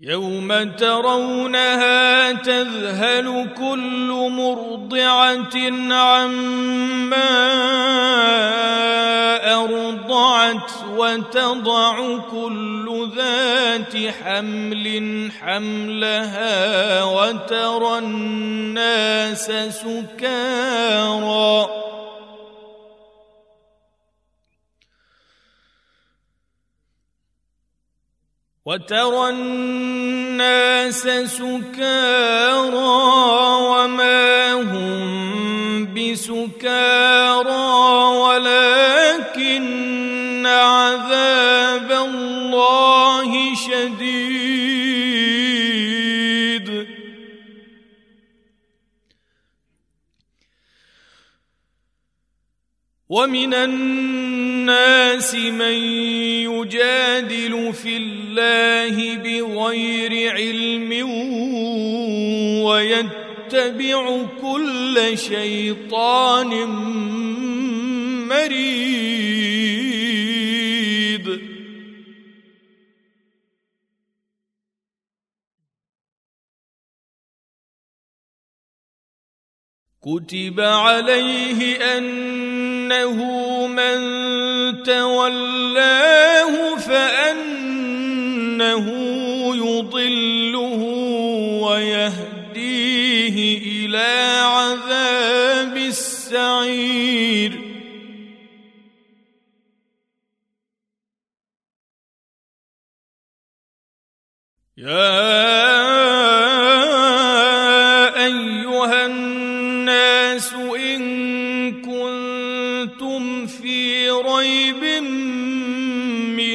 يوم ترونها تذهل كل مرضعة عما أرضعت وتضع كل ذات حمل حملها وترى الناس سكارى. وترى الناس سكارى وما هم بسكارى ولكن عذاب الله شديد. ومن الناس من يجادل في الله بغير علم ويتبع كل شيطان مريد. كتب عليه انه من تولاه فانه يضله ويهديه إلى عذاب السعير يا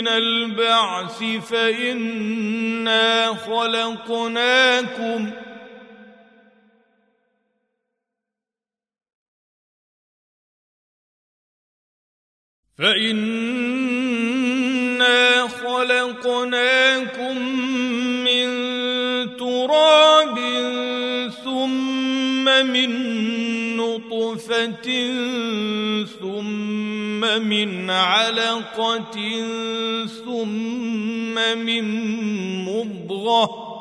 من البعث فإنا خلقناكم. فإنا خلقناكم من تراب ثم من نطفة ثم من علقة ثم من مضغة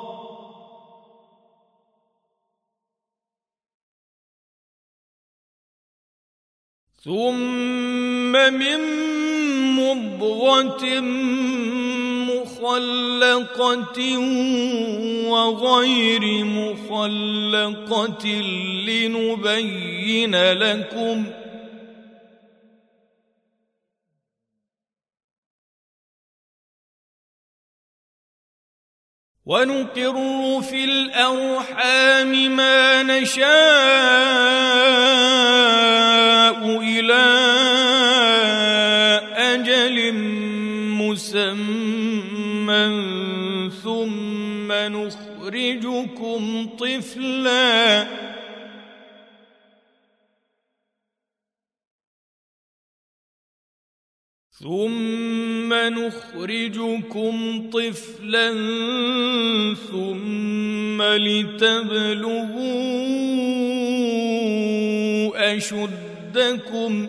ثم من مضغة مخلقة وغير مخلقة لنبين لكم ونقر في الأرحام ما نشاء إلى نخرجكم طفلا. ثم نخرجكم طفلا ثم لتبلغوا أشدكم.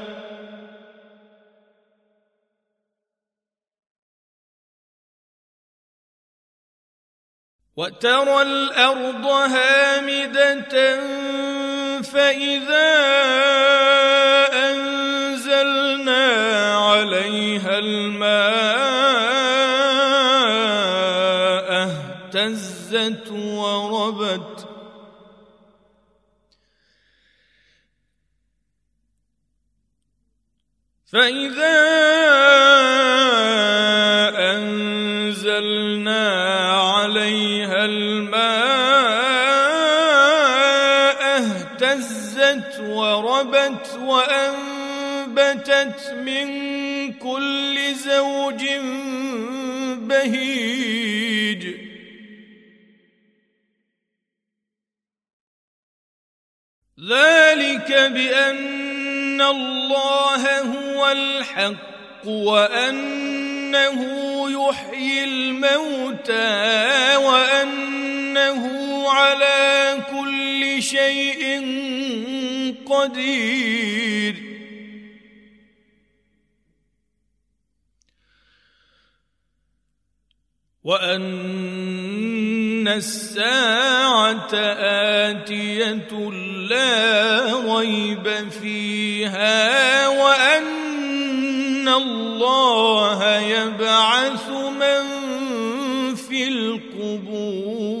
وترى الأرض هامدة فإذا أنزلنا عليها الماء اهتزت وربت فإذا وربت وأنبتت من كل زوج بهيج. ذلك بأن الله هو الحق وأنه يحيي الموتى وأنه على كل شيء قدير. وان الساعة اتيه لا ريب فيها وان الله يبعث من في القبور.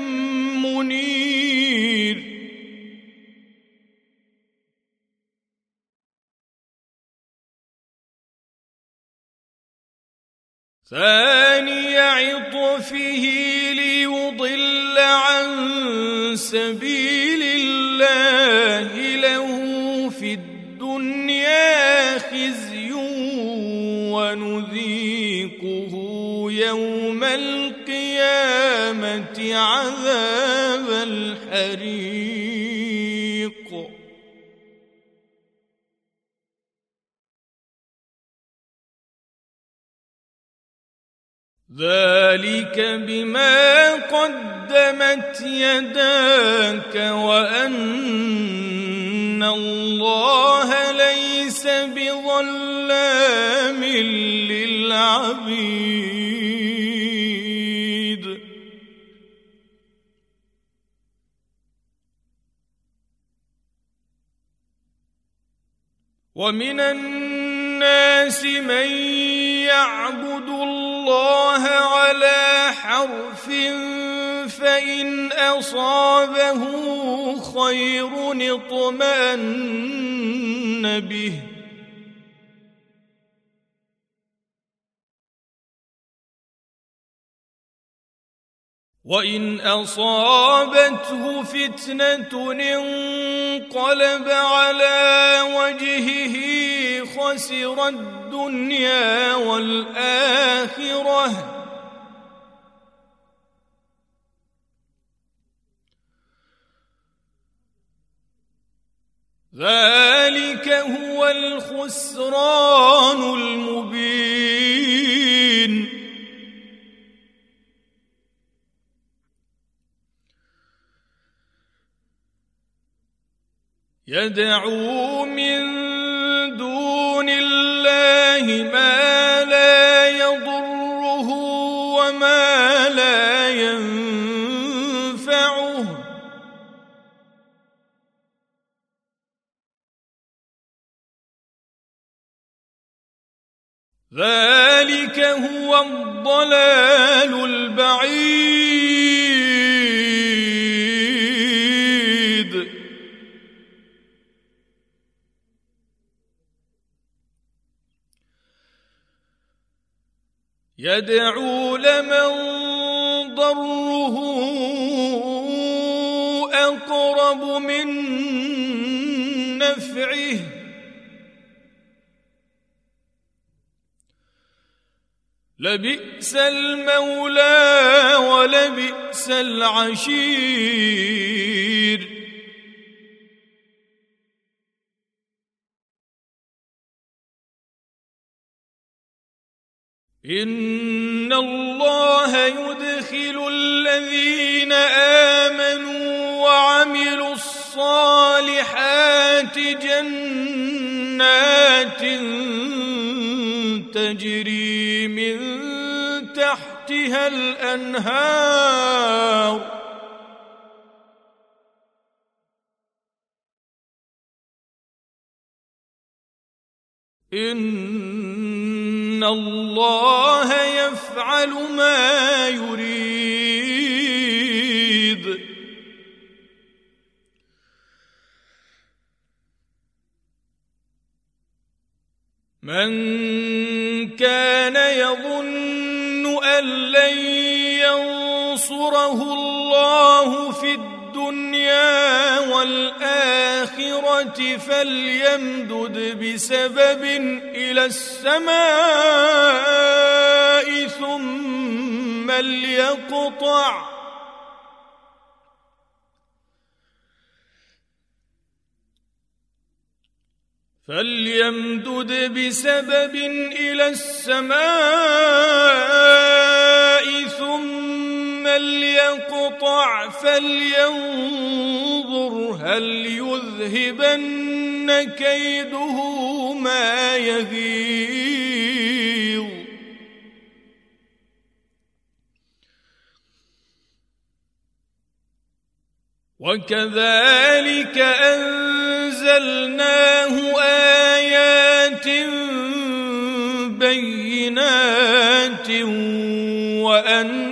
ثاني عطفه ليضل عن سبيل الله له في الدنيا خزي ونذيقه يوم القيامة عذاب الحريق. ذلك بما قدمت يداك وأن الله ليس بظلام للعبيد. ومن الناس من يعبد الله على حرف فإن أصابه خير اطمأن به. وإن أصابته فتنة انقلب على وجهه خسر الدنيا والآخرة. ذلك هو الخسران المبين. يدعو من دون الله ما لا يضره وما لا ينفعه. ذلك هو الضلال البعيد. يدعو لمن ضره أقرب من نفعه. لبئس المولى ولبئس العشير. ان الله يدخل الذين امنوا وعملوا الصالحات جنات تجري من تحتها الانهار ان الله يفعل ما يريد. من كان يظن ان لن ينصره الله في الدنيا والآخرة فليمدد بسبب إلى السماء ثم ليقطع. فليمدد بسبب إلى السماء ثم ليقطع فلينظر هل يذهبن كيده ما يغيظ. وكذلك أنزلناه آيات بينات وأن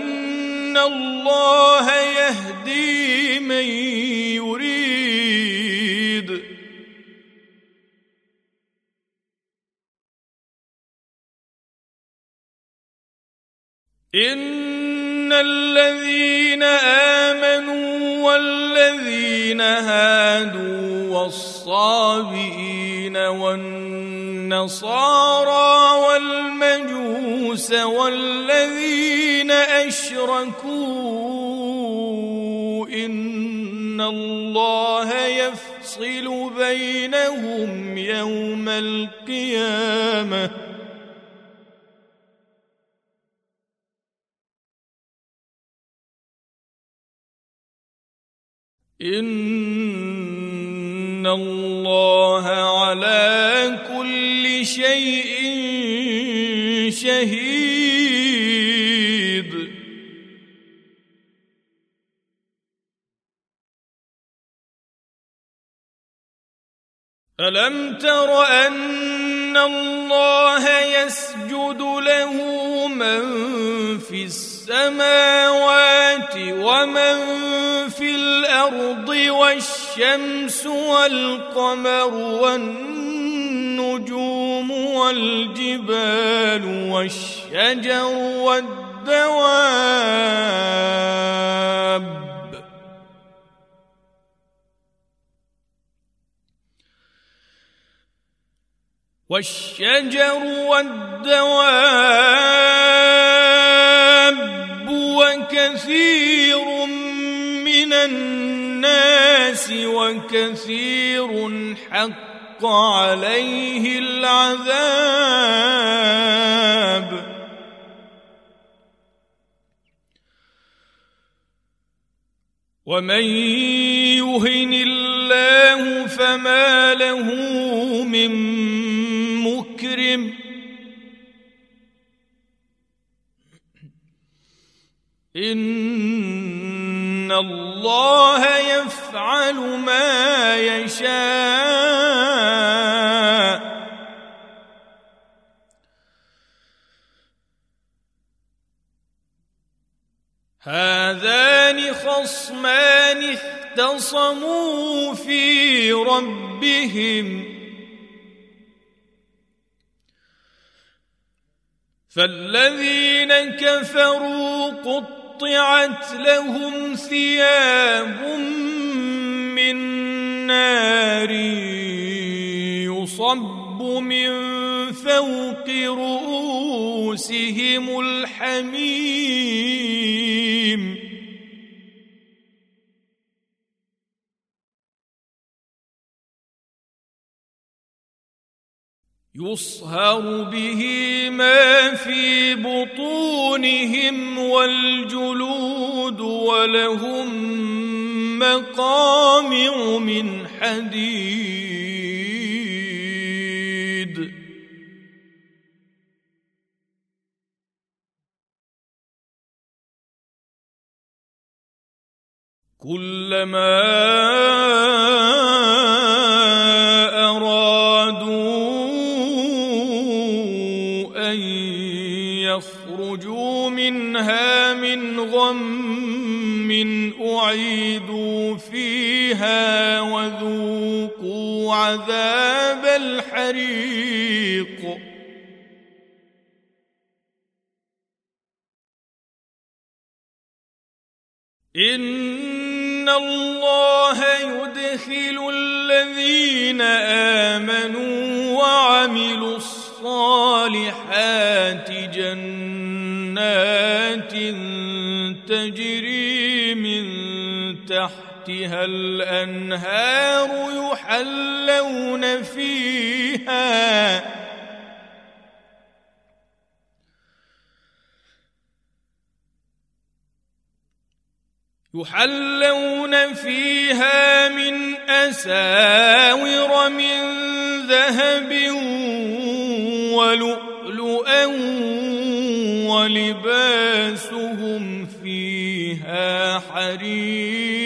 الله يهدي من يريد. ان الذين امنوا والذين هادوا والصابئين والنصارى والمجوس والذين أشركوا إن الله يفصل بينهم يوم القيامة. إن الله على كل شيء شهيد. ألم تر أن الله يسجد له من في السماوات ومن في الأرض والشمس والقمر والنجوم والجبال والشجر والدواب. والشجر والدواب وكثير من الناس وكثير حق عليه العذاب. ومن يهن الله فما له من مكرم. ان الله يفعل ما يشاء هذان خصمان اختصموا في ربهم فالذين كفروا قطعت لهم ثياب من نار يصب من فوق رؤوسهم الحميم. يصهر به ما في بطونهم والجلود ولهم مقامع من حديد كلما منها من غم أعيدوا فيها وذوقوا عذاب الحريق. إن الله يدخل الذين آمنوا وعملوا الصالحات جنات تجري من تحتها الأنهار يحلون فيها يحلون فيها من أساور من ذهب ولؤلؤا ولباسهم فيها حرير.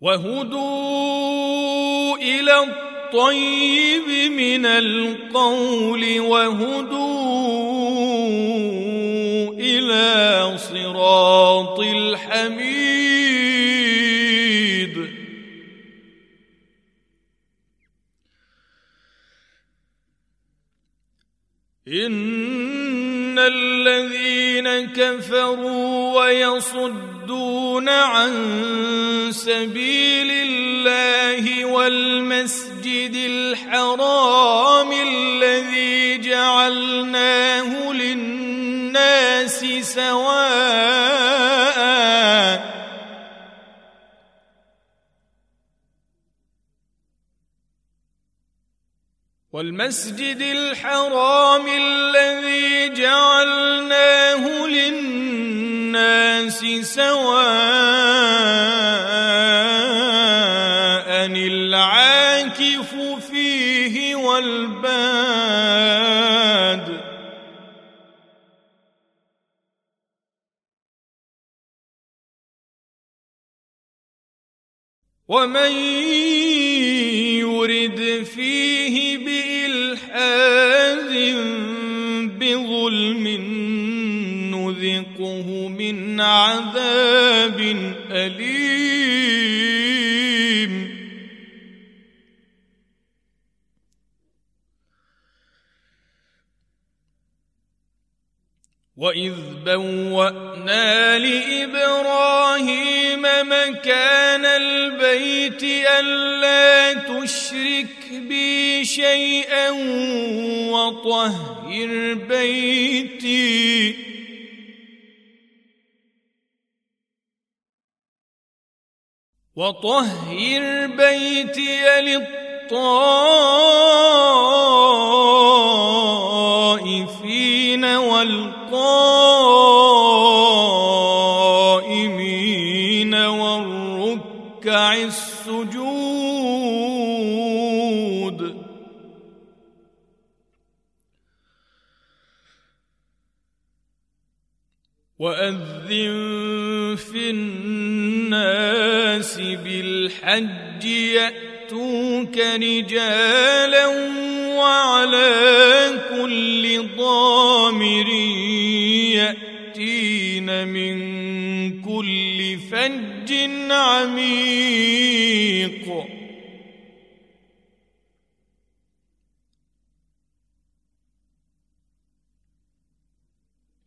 وهدوا إلى الطيب من القول وهدوا إلى صراط الحميد. كفروا ويصدون عن سبيل الله والمسجد المسجد الحرام الذي جعلناه للناس سواء والمسجد الحرام الذي جعلناه للناس سواء العالم والباد. ومن يرد فيه بإلحاد بظلم نذقه من عذاب أليم. واذ بوانا لابراهيم مكان البيت الا تشرك بي شيئا وطهر بيتي وطهر بيتي للطائفين والقائمين القائمين والركع السجود. وأذن في الناس بالحج يأتوك رجالا وعلى كل ضامر يأتين من كل فج عميق.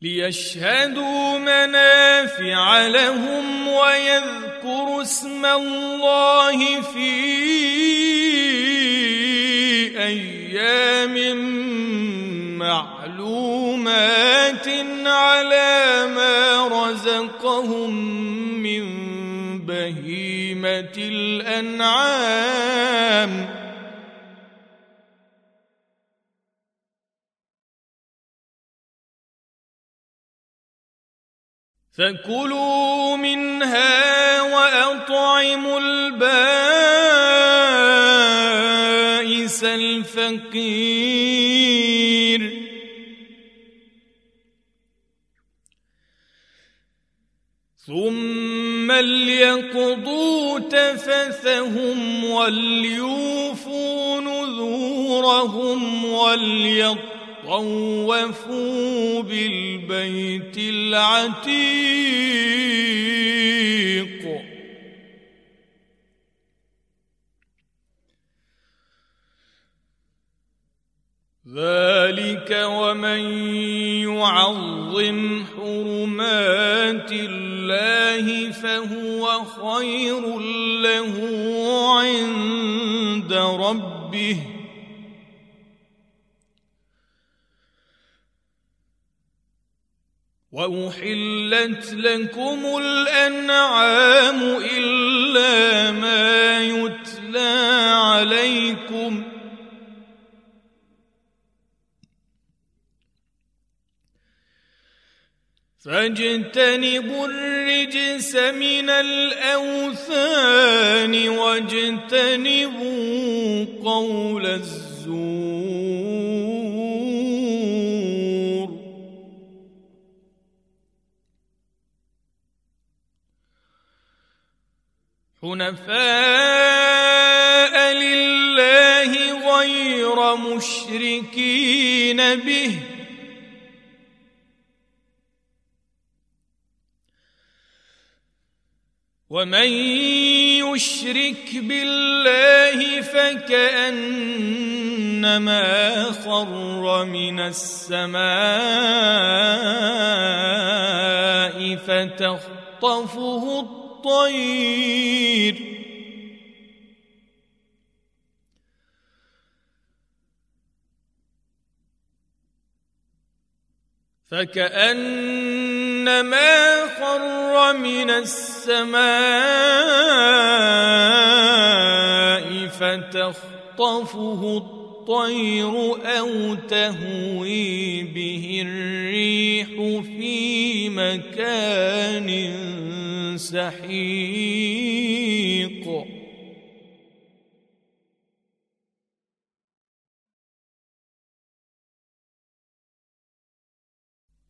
ليشهدوا منافع لهم ويذكروا اسم الله في أيام معلومات على ما رزقهم من بهيمة الأنعام. فكلوا منها وأطعموا البائس بصير ثم ليقضوا تفثهم وليوفوا نذورهم وليطوفوا بالبيت العتيق. ذلك ومن يعظم حرمات الله فهو خير له عند ربه واحلت لكم الانعام الا فاجتنبوا الرجس من الأوثان واجتنبوا قول الزور. حنفاء لله غير مشركين به ومن يشرك بالله فكأنما خر من السماء فتخطفه الطير. فكأنما خر من السماء فتخطفه الطير أو تهوي به الريح في مكان سحيق.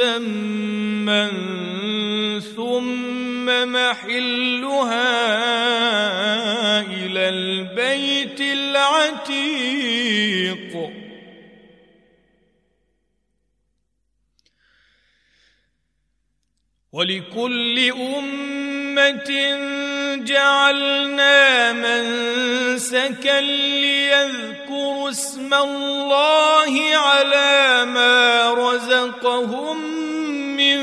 مسمى ثم محلها إلى البيت العتيق ولكل أمة جعلنا منسكا ليذكروا اسم الله على ما رزقهم من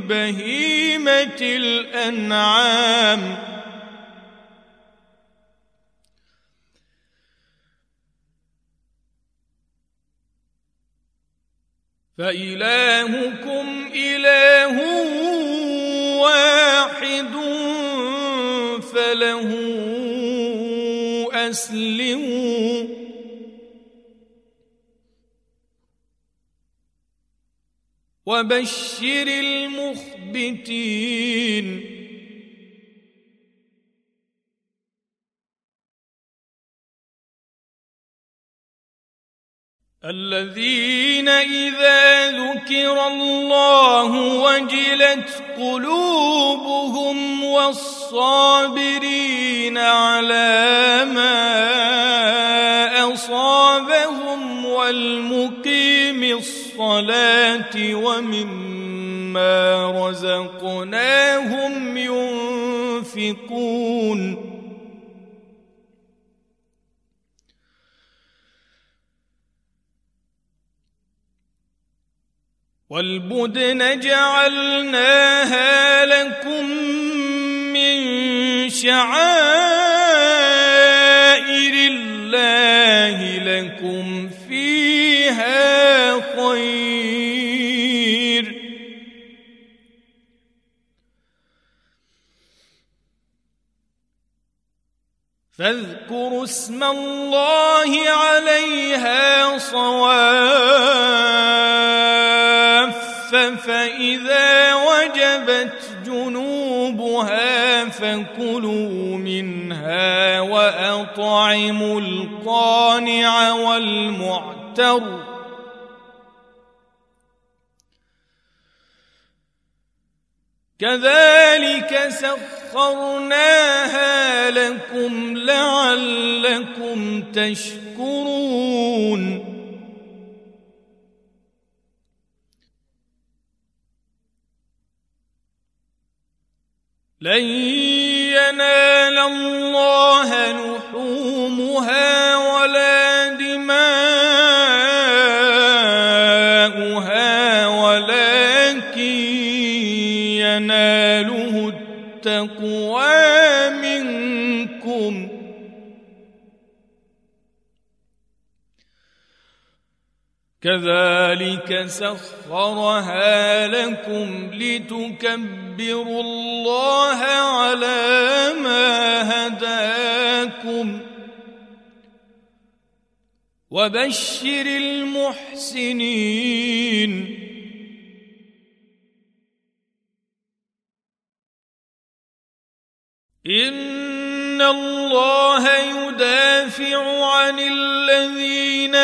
بهيمة الأنعام. فإلهكم إله واحد فله أسلموا. وبشر المخبتين. الذين إذا ذكر الله وجلت قلوبهم والصابرين على ما أصابهم والمقيم الصلاة ومما رزقناهم ينفقون. والبدن جعلناها لكم من شعائر الله لكم فيها خير فاذكروا اسم الله عليها صواف فإذا وجبت جنوبها فكلوا منها وأطعموا القانع والمعتر كذلك سخرناها لكم لعلكم تشكرون. لن ينال الله لحومها كذلك سخرها لكم لتكبروا الله على ما هداكم وبشر المحسنين ان الله يدافع عن الذين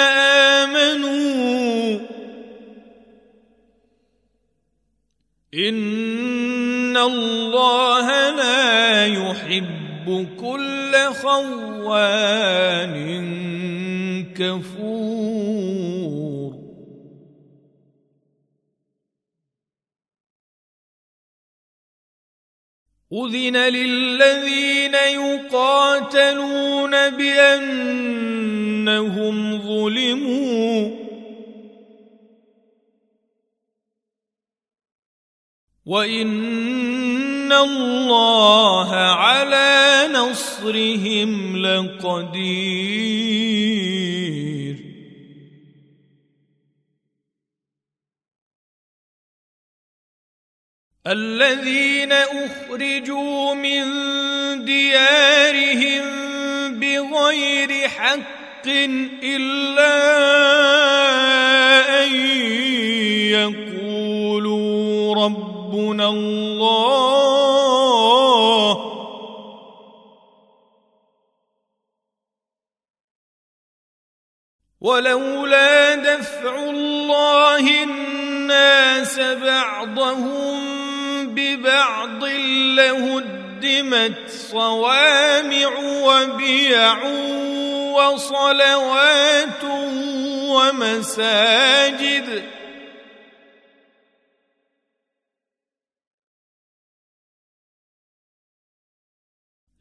امنوا. ان الله لا يحب كل خوان كفور. أذن للذين يقاتلون بأنهم ظلموا وإن الله على نصرهم لقدير الذين أخرجوا من ديارهم بغير حق إلا أن يقولوا ربنا الله. ولولا دفع الله الناس بعضهم ببعض لهدمت صوامع وبيع وصلوات ومساجد.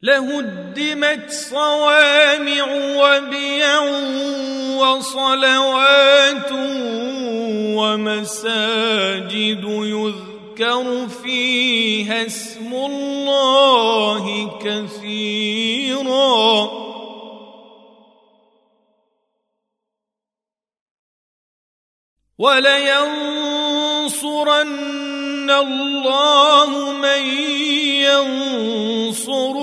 لهدمت صوامع وبيع وصلوات ومساجد يذكر يذكر فيها اسم الله كثيرا. ولينصرن الله من ينصره.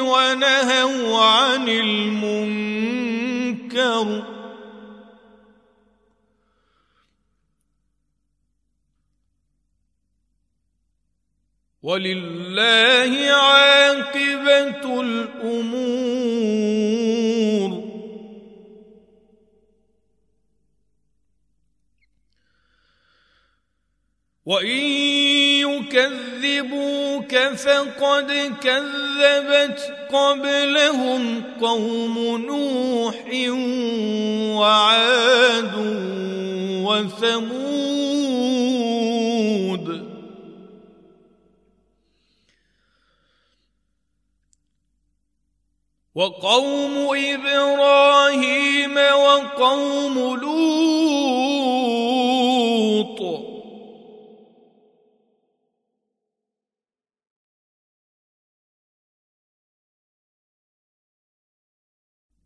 ونهوا عن المنكر. ولله عاقبة الأمور. وإن يكذبوك فقد كذبت قبلهم قوم نوح وعاد وثمود. وقوم إبراهيم وقوم لوط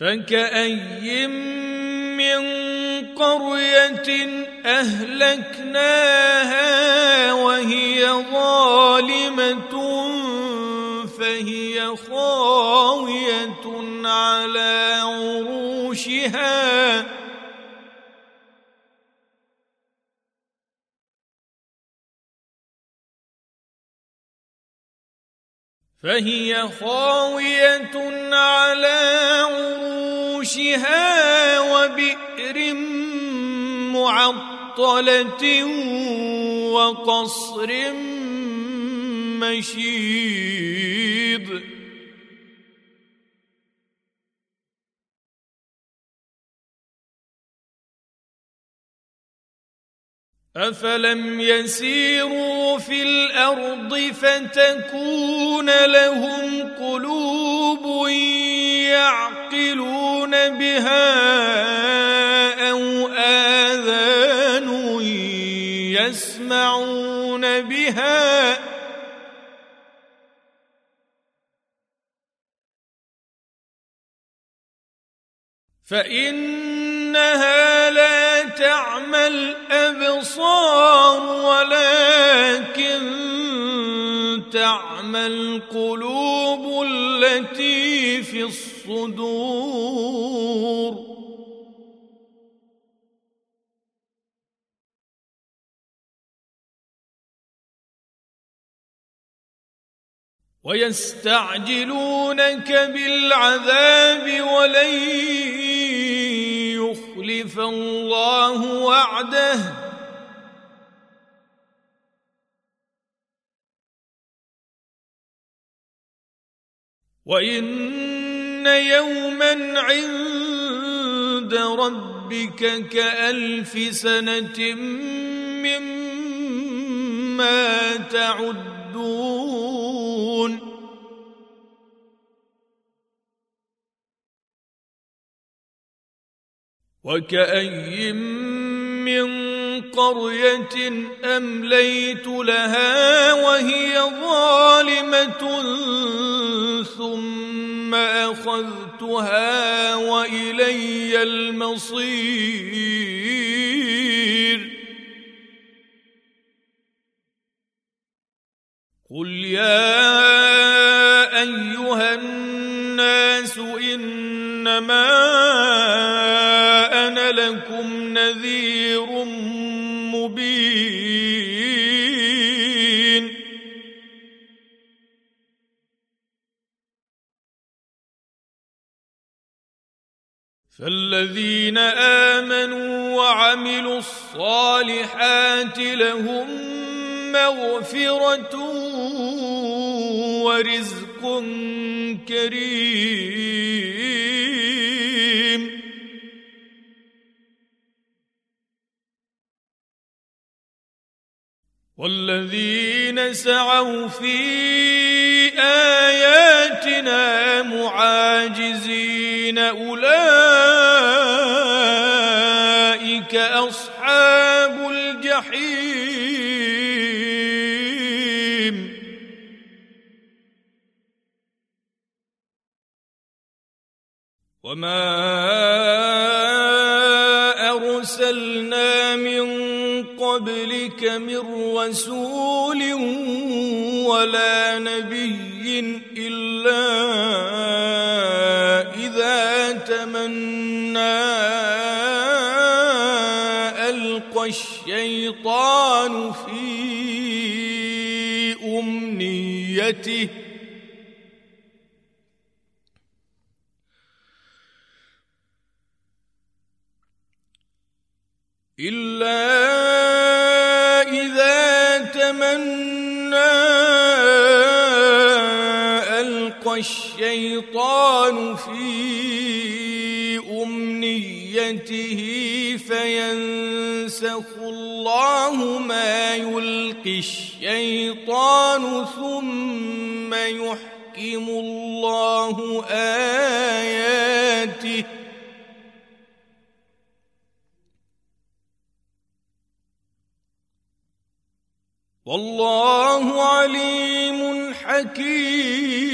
فكأي من قرية أهلكناها وهي ظالمة فهي خاوية على عروشها فهي خاوية على عروشها وبئر معطلة وقصر مشيد أفلم يسيروا في الأرض فتكون لهم قلوب يعقلون بها أو آذان يسمعون بها فإنها لا تعمى الأبصار ولكن تعمى القلوب التي في الصدور. ويستعجلونك بالعذاب ولن يخلف الله وعده. وإن يوما عند ربك كألف سنة مما تعدون. وكأي من قرية أمليت لها وهي ظالمة ثم أخذتها وإلي المصير قل يا أيها الناس إنما لكم نذير مبين. فالذين آمنوا وعملوا الصالحات لهم مغفرة ورزق كريم. والذين سعوا في آياتنا معاجزين أولئك أصحاب الجحيم. وما قبلك من رسول ولا نبي إلا إذا تمنى ألقى الشيطان في أمنيته. إلا الشيطان في أمنيته فينسخ الله ما يلقي الشيطان ثم يحكم الله آياته. والله عليم حكيم.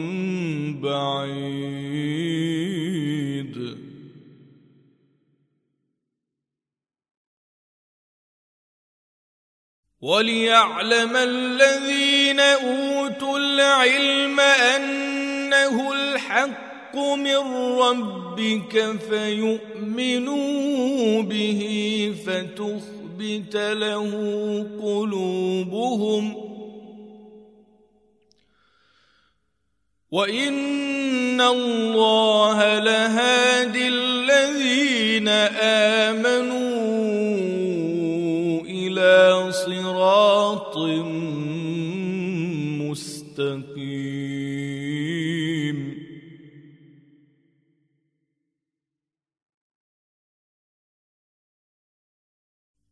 بعيد. وليعلم الذين اوتوا العلم انه الحق من ربك فيؤمنوا به فتخبت له قلوبهم وان الله لهادي الذين امنوا إلى صراط مستقيم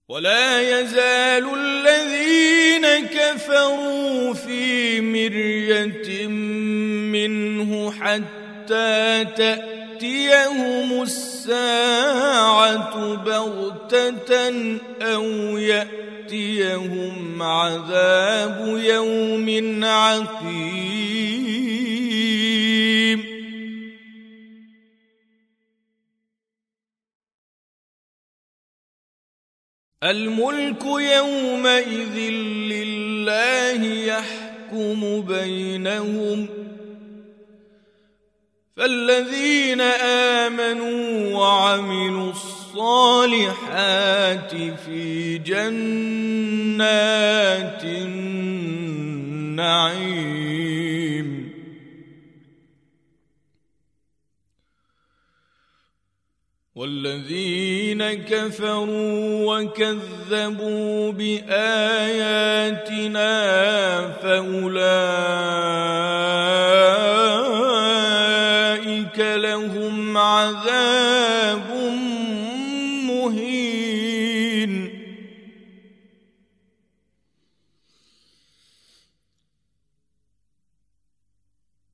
ولا يزال الذين كفروا في مريه حتى تأتيهم الساعة بغتة أو يأتيهم عذاب يوم عقيم. الملك يومئذ لله يحكم بينهم فالذين آمنوا وعملوا الصالحات في جنات النعيم. والذين كفروا وكذبوا بآياتنا فأولئك لهم عذاب مهين.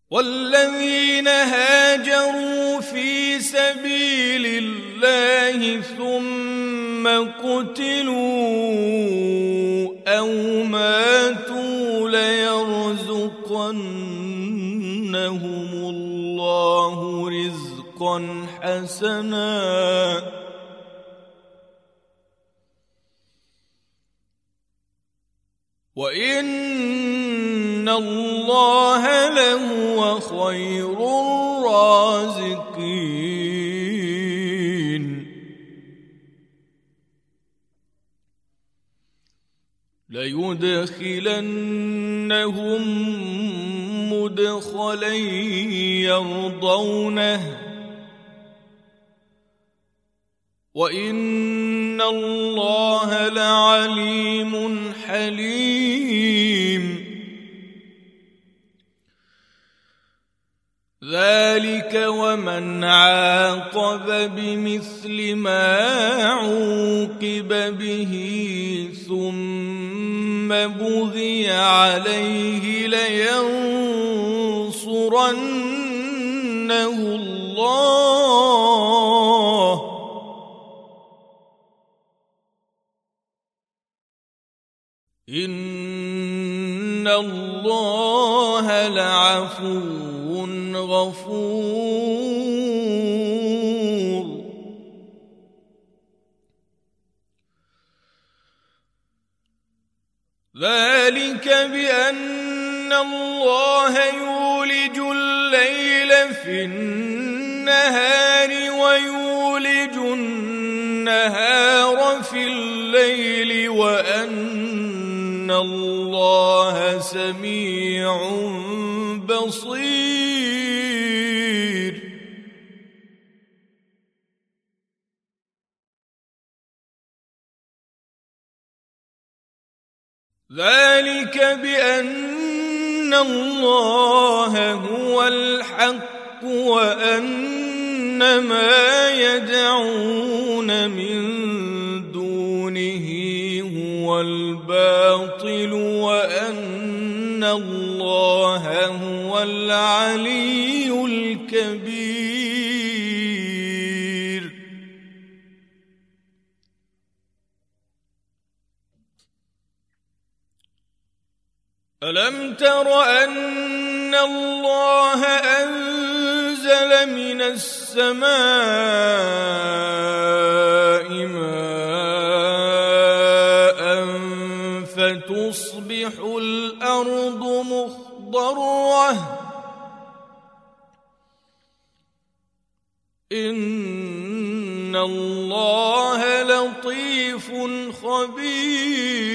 والذين هاجروا في سبيل الله ثم قتلوا أو ماتوا رزقا حسنا وإن الله لهو خير الرازقين. ليدخلنهم مدخلا يرضونه. وان الله لعليم حليم. ذلك ومن عاقب بمثل ما عوقب به ثم بغي عليه لينصرنه الله ان الله لعفو غفور. ذلك بان الله يولج الليل في النهار ويولج النهار في الليل وان الله سميع بصير ذلك بان الله هو الحق وان ما يدعون من دونه هو الباطل وأن الله هو العلي الكبير. ألم تر أن الله أنزل من السماء ماء فتصبح الأرض مخضرة. إن الله لطيف خبير.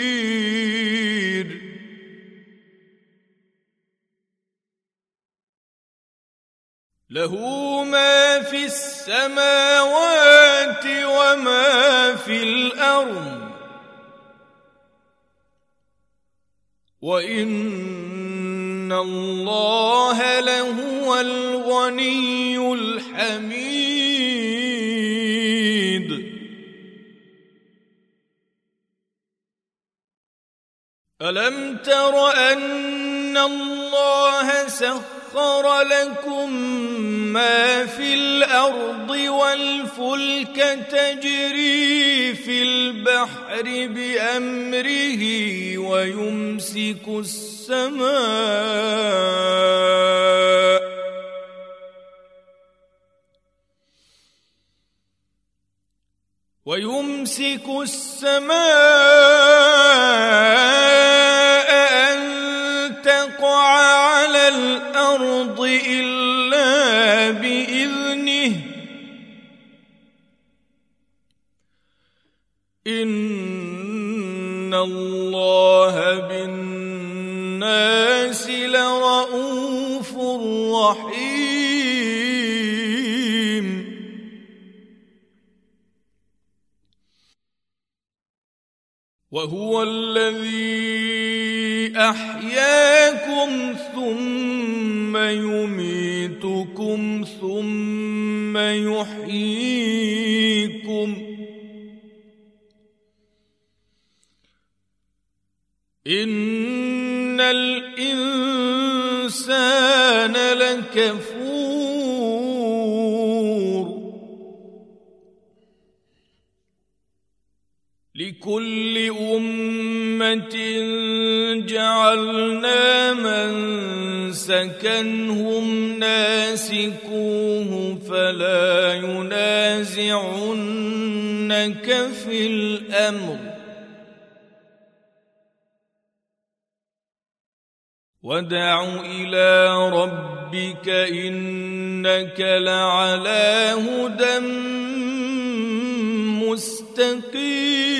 له ما في السماوات وما في الأرض. وان الله لهو الغني الحميد الم تر ان الله سخر لكم ما في الأرض والفلك تجري في البحر بأمره ويمسك السماء ويمسك السماء الأرض إلا بإذنه. إن الله بالناس لرءوف رحيم. وهو الذي أحياكم ثم يميتكم ثم يحييكم. إن الإنسان لكفور. لكل أمة جعلنا من سكنهم ناسكوه فلا ينازعنك في الأمر. وادع إلى ربك إنك لعلى هدى مستقيم.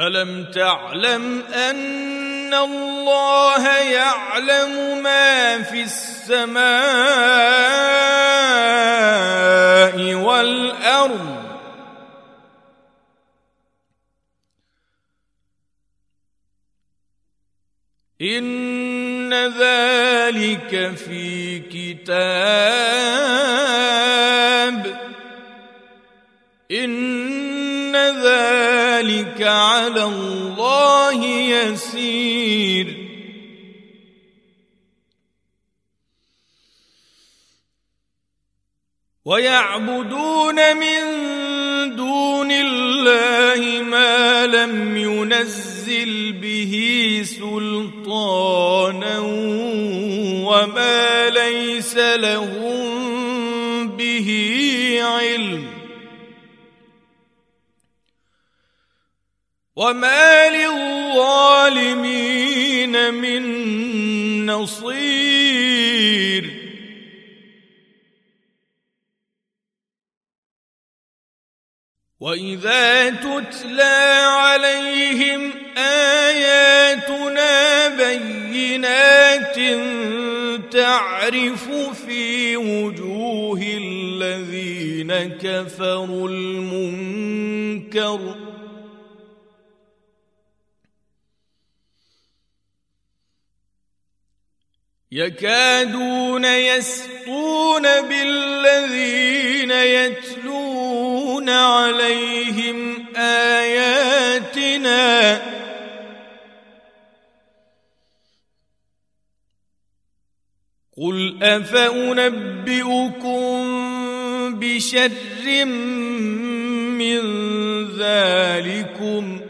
ألم تعلم أن الله يعلم ما في السماء والأرض إن ذلك في كتاب ذلك على الله يسير. ويعبدون من دون الله ما لم ينزل به سلطانا وما ليس لهم به علم. وما للظالمين من نصير واذا تتلى عليهم اياتنا بينات تعرف في وجوه الذين كفروا المنكر يكادون يسطون بالذين يتلون عليهم آياتنا. قل أفأنبئكم بشر من ذلكم؟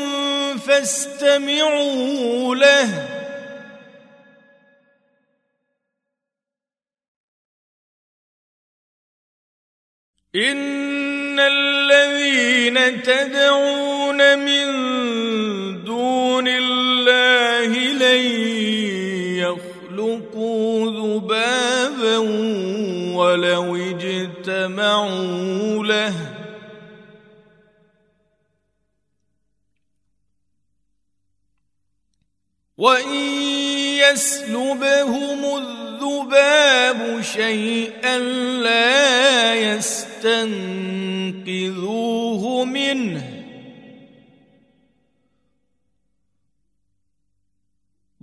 فاستمعوا له. إن الذين تدعون من دون الله لن يخلقوا ذبابا ولو اجتمعوا له. وان يسلبهم الذباب شيئا لا يستنقذوه منه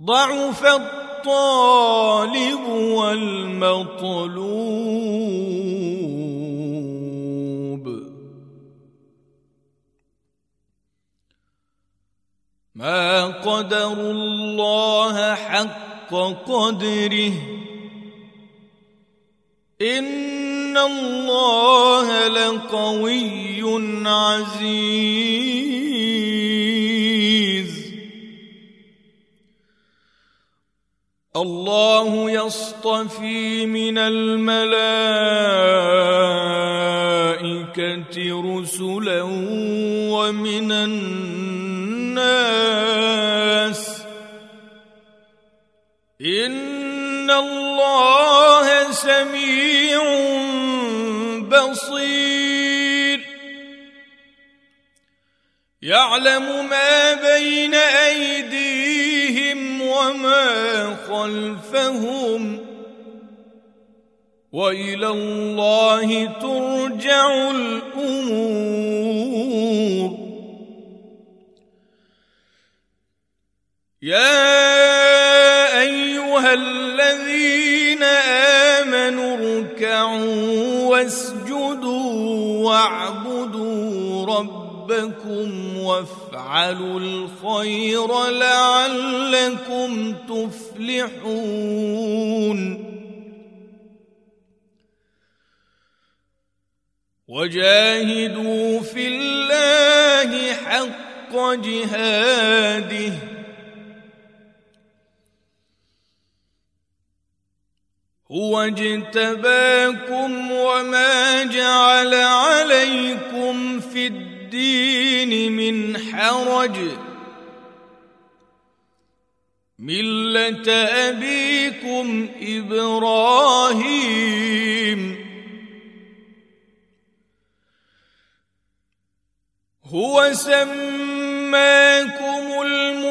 ضعف الطالب والمطلوب ما قدروا الله حق قدره. إن الله لقوي عزيز. الله يصطفي من الملائكة رسلا ومن الناس إن الله سميع بصير يعلم ما بين أيديهم وما خلفهم وإلى الله ترجع الأمور يا أيها الذين آمنوا اركعوا فاسجدوا واعبدوا ربكم وافعلوا الخير لعلكم تفلحون. وجاهدوا في الله حق جهاده هو اجتباكم وما جعل عليكم في الدين من حرج. ملة أبيكم إبراهيم. هو سماكم